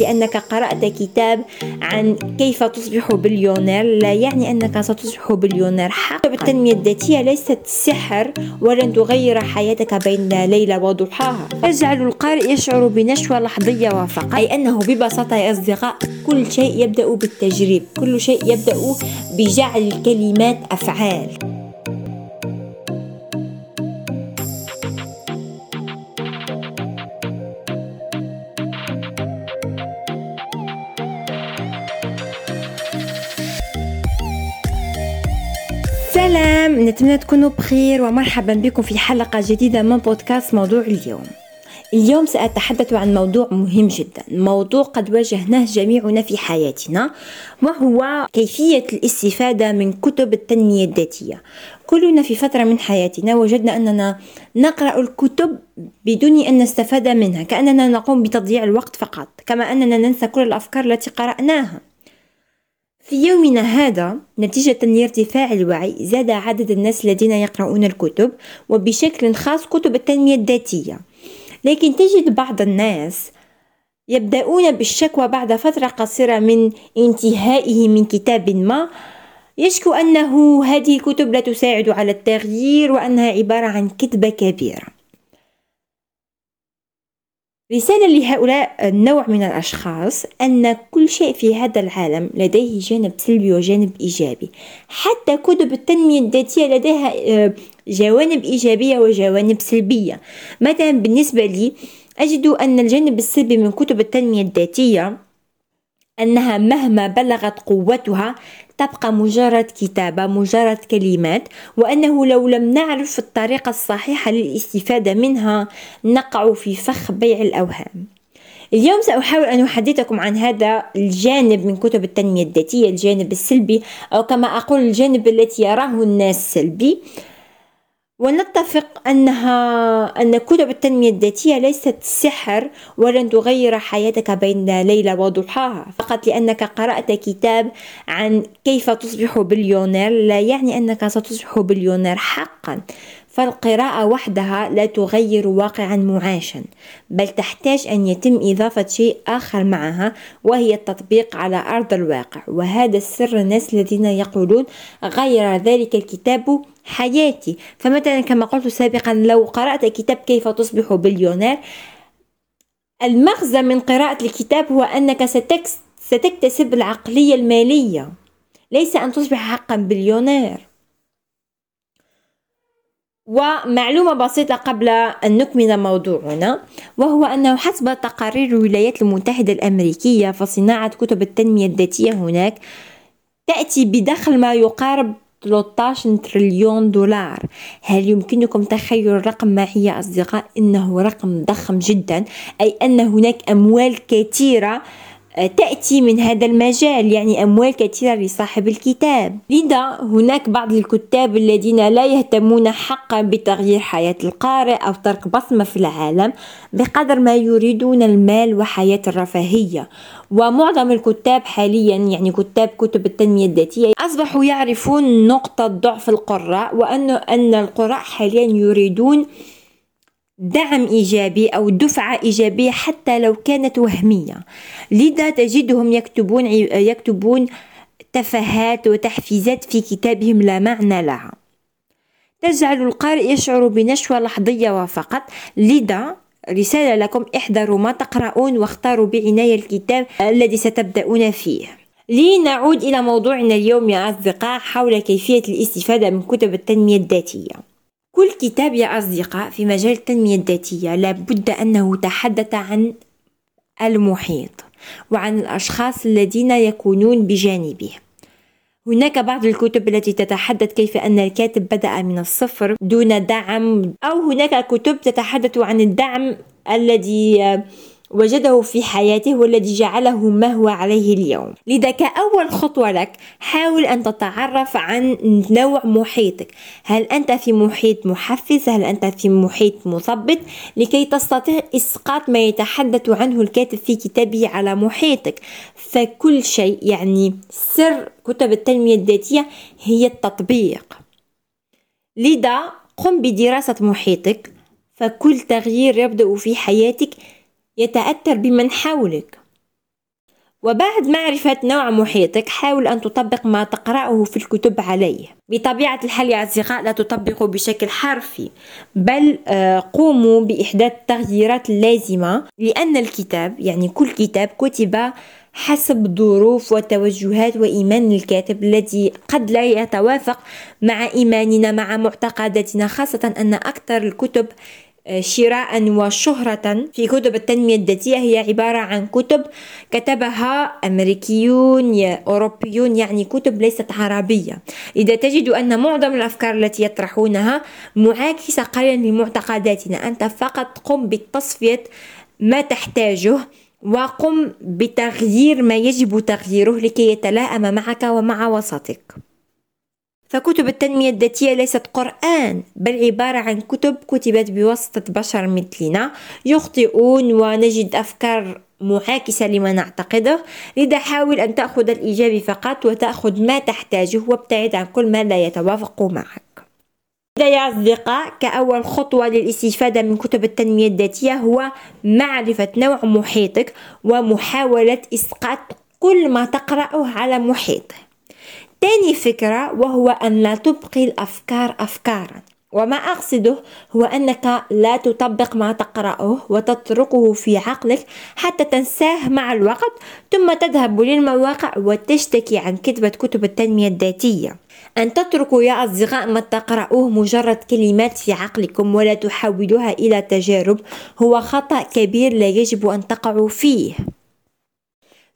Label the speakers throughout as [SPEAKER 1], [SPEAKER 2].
[SPEAKER 1] لأنك قرأت كتاب عن كيف تصبح بليونير. لا يعني أنك ستصبح بليونير حقا التنمية الذاتية ليست سحر ولن تغير حياتك بين ليلة وضحاها. تجعل القارئ يشعر بنشوة لحظية وفقط أي أنه ببساطة يا أصدقاء كل شيء يبدأ بالتجريب. كل شيء يبدأ بجعل الكلمات أفعال. نتمنى تكونوا بخير ومرحبا بكم في حلقة جديدة من بودكاست موضوع اليوم. اليوم سأتحدث عن موضوع مهم جدا موضوع قد واجهناه جميعنا في حياتنا وهو كيفية الاستفادة من كتب التنمية الذاتية. كلنا في فترة من حياتنا وجدنا أننا نقرأ الكتب بدون أن نستفاد منها كأننا نقوم بتضييع الوقت فقط كما أننا ننسى كل الأفكار التي قرأناها. في يومنا هذا نتيجة لارتفاع الوعي زاد عدد الناس الذين يقرؤون الكتب وبشكل خاص كتب التنمية الذاتية. لكن تجد بعض الناس يبدأون بالشكوى بعد فترة قصيرة من انتهائه من كتاب ما يشكو أنه هذه الكتب لا تساعد على التغيير وأنها عبارة عن كذبة كبيرة. رسالة لهؤلاء النوع من الأشخاص أن كل شيء في هذا العالم لديه جانب سلبي وجانب إيجابي. حتى كتب التنمية الذاتية لديها آه، جوانب إيجابية وجوانب سلبية. مثلا بالنسبة لي أجد أن الجانب السلبي من كتب التنمية الذاتية أنها مهما بلغت قوتها تبقى مجرد كتابة مجرد كلمات وأنه لو لم نعرف الطريقة الصحيحة للاستفادة منها نقع في فخ بيع الأوهام. اليوم سأحاول أن أحدثكم عن هذا الجانب من كتب التنمية الذاتية الجانب السلبي أو كما أقول الجانب التي يراه الناس سلبي. ونتفق أنها أن كتب التنمية الذاتية ليست سحر ولن تغير حياتك بين ليلة وضحاها. فقط لأنك قرأت كتاب عن كيف تصبح بليونير لا يعني أنك ستصبح بليونير حقا. فالقراءة وحدها لا تغير واقعا معاشا بل تحتاج أن يتم إضافة شيء آخر معها وهي التطبيق على أرض الواقع. وهذا سر الناس الذين يقولون غير ذلك الكتاب حياتي. فمثلا كما قلت سابقا لو قرأت كتاب كيف تصبح بليونير المغزى من قراءة الكتاب هو أنك ستكتسب العقلية المالية. ليس أن تصبح حقا بليونير. ومعلومة بسيطة قبل أن نكمل موضوعنا وهو أنه حسب تقارير الولايات المتحدة الأمريكية فصناعة كتب التنمية الذاتية هناك تأتي بدخل ما يقارب 13 تريليون دولار. هل يمكنكم تخيل الرقم معي يا أصدقاء؟ إنه رقم ضخم جدا أي أن هناك أموال كثيرة تأتي من هذا المجال يعني أموال كثيرة لصاحب الكتاب. لذا هناك بعض الكتاب الذين لا يهتمون حقا بتغيير حياة القارئ أو ترك بصمة في العالم بقدر ما يريدون المال وحياة الرفاهية. ومعظم الكتاب حاليا يعني كتاب كتب التنمية الذاتية أصبحوا يعرفون نقطة ضعف القراء وأن أن القراء حاليا يريدون دعم إيجابي أو دفعة إيجابية حتى لو كانت وهمية. لذا تجدهم يكتبون يكتبون تفاهات وتحفيزات في كتابهم لا معنى لها. تجعل القارئ يشعر بنشوة لحظية وفقط. لذا رسالة لكم احذروا ما تقرؤون واختاروا بعناية الكتاب الذي ستبدأون فيه. لنعود إلى موضوعنا اليوم يا أصدقاء حول كيفية الاستفادة من كتب التنمية الذاتية. كل كتاب يا أصدقاء في مجال التنمية الذاتية لابد أنه تحدث عن المحيط وعن الأشخاص الذين يكونون بجانبه. هناك بعض الكتب التي تتحدث كيف أن الكاتب بدأ من الصفر دون دعم أو هناك كتب تتحدث عن الدعم الذي وجده في حياته والذي جعله ما هو عليه اليوم. لذا كأول خطوة لك حاول أن تتعرف عن نوع محيطك. هل أنت في محيط محفز؟ هل أنت في محيط مثبط لكي تستطيع إسقاط ما يتحدث عنه الكاتب في كتابه على محيطك. فكل شيء يعني سر كتب التنمية الذاتية هي التطبيق. لذا قم بدراسة محيطك. فكل تغيير يبدأ في حياتك يتأثر بمن حولك. وبعد معرفة نوع محيطك حاول أن تطبق ما تقرأه في الكتب عليه. بطبيعة الحال يا أصدقاء لا تطبقوا بشكل حرفي بل آه، قوموا بإحداث التغييرات اللازمة لأن الكتاب يعني كل كتاب كتب حسب ظروف وتوجهات وإيمان الكاتب الذي قد لا يتوافق مع إيماننا مع معتقداتنا خاصة أن أكثر الكتب شراء وشهرة في كتب التنمية الذاتية. هي عبارة عن كتب كتبها أمريكيون أوروبيون يعني كتب ليست عربية. إذا تجد أن معظم الأفكار التي يطرحونها معاكسة قليلا لمعتقداتنا. أنت فقط قم بتصفية ما تحتاجه وقم بتغيير ما يجب تغييره لكي يتلائم معك ومع وسطك. فكتب التنمية الذاتية ليست قرآن بل عبارة عن كتب كتبت بواسطة بشر مثلنا يخطئون ونجد أفكار معاكسة لما نعتقده. لذا حاول أن تأخذ الإيجابي فقط وتأخذ ما تحتاجه وابتعد عن كل ما لا يتوافق معك. إذا يا أصدقاء كأول خطوة للاستفادة من كتب التنمية الذاتية هو معرفة نوع محيطك ومحاولة إسقاط كل ما تقرأه على محيطه تاني فكرة وهو أن لا تبقي الأفكار أفكارا. وما أقصده هو أنك لا تطبق ما تقرأه وتتركه في عقلك حتى تنساه مع الوقت ثم تذهب للمواقع وتشتكي عن كتبة كتب التنمية الذاتية. أن تتركوا يا أصدقاء ما تقرأوه مجرد كلمات في عقلكم ولا تحولوها إلى تجارب هو خطأ كبير لا يجب أن تقعوا فيه.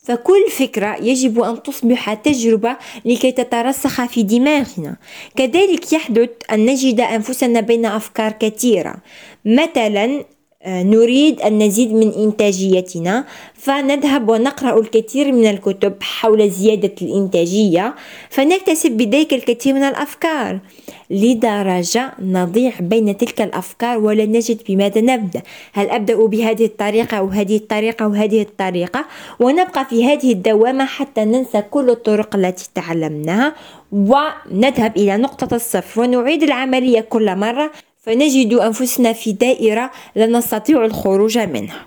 [SPEAKER 1] فكل فكرة يجب أن تصبح تجربة لكي تترسخ في دماغنا. كذلك يحدث أن نجد أنفسنا بين أفكار كثيرة. مثلا نريد أن نزيد من إنتاجيتنا فنذهب ونقرأ الكثير من الكتب حول زيادة الإنتاجية فنكتسب بذلك الكثير من الأفكار. لدرجة نضيع بين تلك الأفكار ولا نجد بماذا نبدأ. هل أبدأ بهذه الطريقة أو هذه الطريقة أو هذه الطريقة؟ ونبقى في هذه الدوامة حتى ننسى كل الطرق التي تعلمناها. ونذهب إلى نقطة الصفر ونعيد العملية كل مرة. فنجد أنفسنا في دائرة لا نستطيع الخروج منها.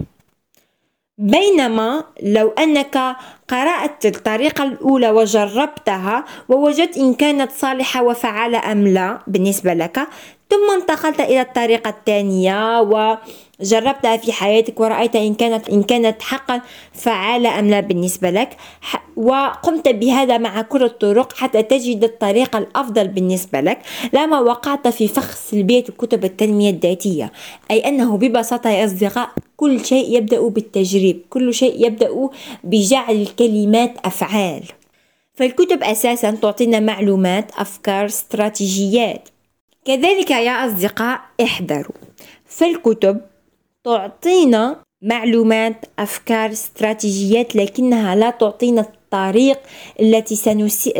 [SPEAKER 1] بينما لو أنك قرأت الطريقة الأولى وجربتها ووجدت إن كانت صالحة وفعالة أم لا بالنسبة لك ثم انتقلت إلى الطريقة الثانية وجربتها في حياتك ورأيت إن كانت إن كانت حقا فعالة أم لا بالنسبة لك. وقمت بهذا مع كل الطرق حتى تجد الطريقة الأفضل بالنسبة لك. لما وقعت في فخ سلبية كتب التنمية الذاتية أي أنه ببساطة يا أصدقاء كل شيء يبدأ بالتجريب كل شيء يبدأ بجعل الكلمات أفعال. فالكتب أساسا تعطينا معلومات أفكار استراتيجيات. كذلك يا أصدقاء احذروا. فالكتب تعطينا معلومات أفكار استراتيجيات لكنها لا تعطينا الطريق التي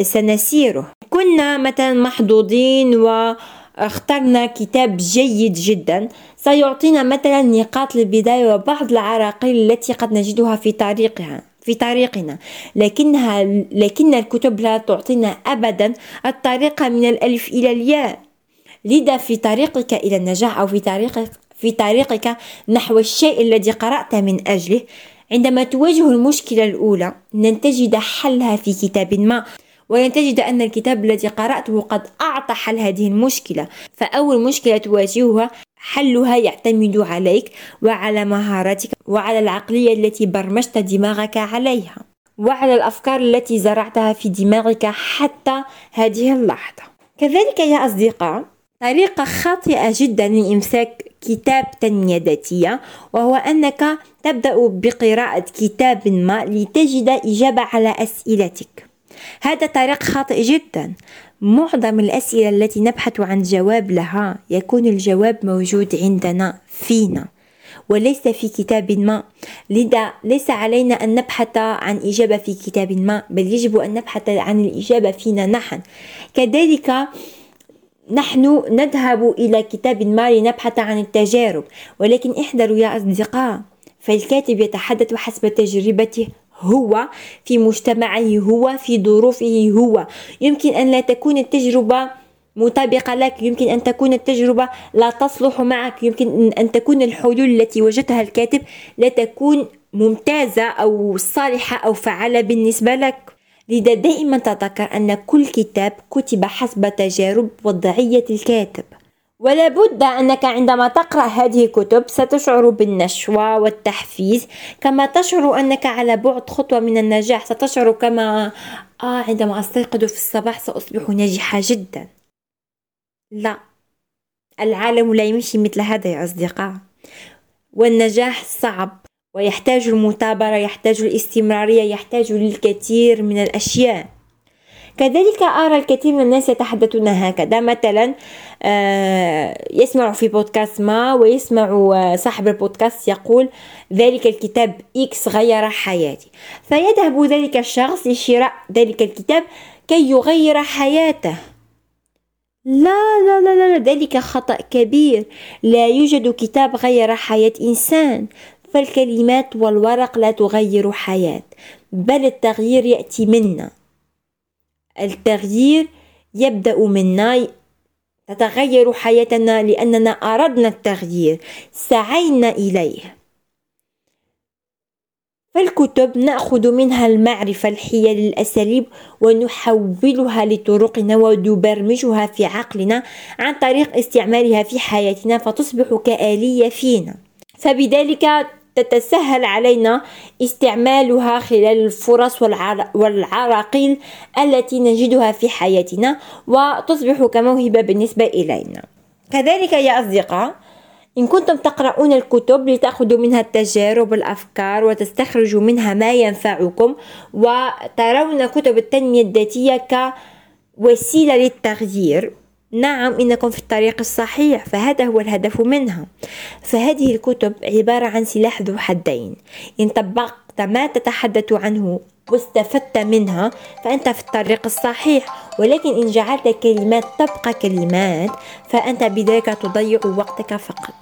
[SPEAKER 1] سنسيره. كنا مثلا محظوظين واخترنا كتاب جيد جدا. سيعطينا مثلا نقاط البداية وبعض العراقيل التي قد نجدها في طريقها في طريقنا. لكنها لكن الكتب لا تعطينا أبدا. الطريقة من الألف إلى الياء. لذا في طريقك إلى النجاح أو في طريقك في طريقك نحو الشيء الذي قرأت من أجله. عندما تواجه المشكلة الأولى لن تجد حلها في كتاب ما ولن تجد أن الكتاب الذي قرأته قد أعطى حل هذه المشكلة. فأول مشكلة تواجهها حلها يعتمد عليك وعلى مهاراتك وعلى العقلية التي برمجت دماغك عليها وعلى الأفكار التي زرعتها في دماغك حتى هذه اللحظة. كذلك يا أصدقاء طريقة خاطئة جدا لإمساك كتاب تنمية ذاتية وهو أنك تبدأ بقراءة كتاب ما لتجد إجابة على أسئلتك. هذا طريق خاطئ جدا. معظم الأسئلة التي نبحث عن جواب لها يكون الجواب موجود عندنا فينا وليس في كتاب ما. لذا ليس علينا أن نبحث عن إجابة في كتاب ما بل يجب أن نبحث عن الإجابة فينا نحن. كذلك نحن نذهب إلى كتاب ما لنبحث عن التجارب ولكن احذروا يا أصدقاء. فالكاتب يتحدث حسب تجربته هو في مجتمعه هو في ظروفه هو. يمكن أن لا تكون التجربة مطابقة لك يمكن أن تكون التجربة لا تصلح معك يمكن أن تكون الحلول التي وجدها الكاتب لا تكون ممتازة أو صالحة أو فعالة بالنسبة لك. لذا دائما تذكر أن كل كتاب كتب حسب تجارب وضعية الكاتب. ولا بد أنك عندما تقرأ هذه الكتب ستشعر بالنشوة والتحفيز كما تشعر أنك على بعد خطوة من النجاح. ستشعر كما آه عندما أستيقظ في الصباح سأصبح ناجحة جدا. لا العالم لا يمشي مثل هذا يا أصدقاء. والنجاح صعب. ويحتاج المثابرة يحتاج الاستمرارية يحتاج للكثير من الأشياء. كذلك أرى الكثير من الناس يتحدثون هكذا. مثلا آه، يسمع في بودكاست ما ويسمع آه، صاحب البودكاست يقول ذلك الكتاب إكس غير حياتي. فيذهب ذلك الشخص لشراء ذلك الكتاب كي يغير حياته. لا لا لا لا ذلك خطأ كبير. لا يوجد كتاب غير حياة إنسان. فالكلمات والورق لا تغير حياة بل التغيير يأتي منا. التغيير يبدأ منا تتغير حياتنا لأننا أردنا التغيير سعينا إليه. فالكتب نأخذ منها المعرفة الحيل الأساليب ونحولها لطرقنا ونبرمجها في عقلنا عن طريق استعمالها في حياتنا فتصبح كآلية فينا. فبذلك تتسهل علينا استعمالها خلال الفرص والعراقيل التي نجدها في حياتنا وتصبح كموهبة بالنسبة إلينا. كذلك يا أصدقاء إن كنتم تقرؤون الكتب لتأخذوا منها التجارب والأفكار وتستخرجوا منها ما ينفعكم وترون كتب التنمية الذاتية كوسيلة للتغيير نعم إنكم في الطريق الصحيح فهذا هو الهدف منها. فهذه الكتب عبارة عن سلاح ذو حدين. إن طبقت ما تتحدث عنه واستفدت منها فأنت في الطريق الصحيح. ولكن إن جعلت كلمات تبقى كلمات فأنت بذلك تضيع وقتك فقط.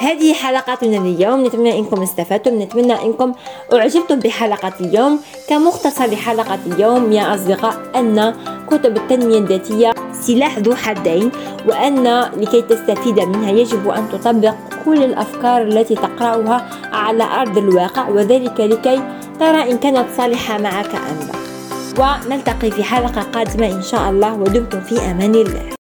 [SPEAKER 1] هذه حلقتنا اليوم نتمنى إنكم استفدتم. نتمنى إنكم أعجبتم بحلقة اليوم. كمختصر لحلقة اليوم يا أصدقاء أن كتب التنمية الذاتية سلاح ذو حدين وأن لكي تستفيد منها يجب أن تطبق كل الأفكار التي تقرأها على أرض الواقع وذلك لكي ترى إن كانت صالحة معك أم لا. ونلتقي في حلقة قادمة إن شاء الله ودمتم في أمان الله.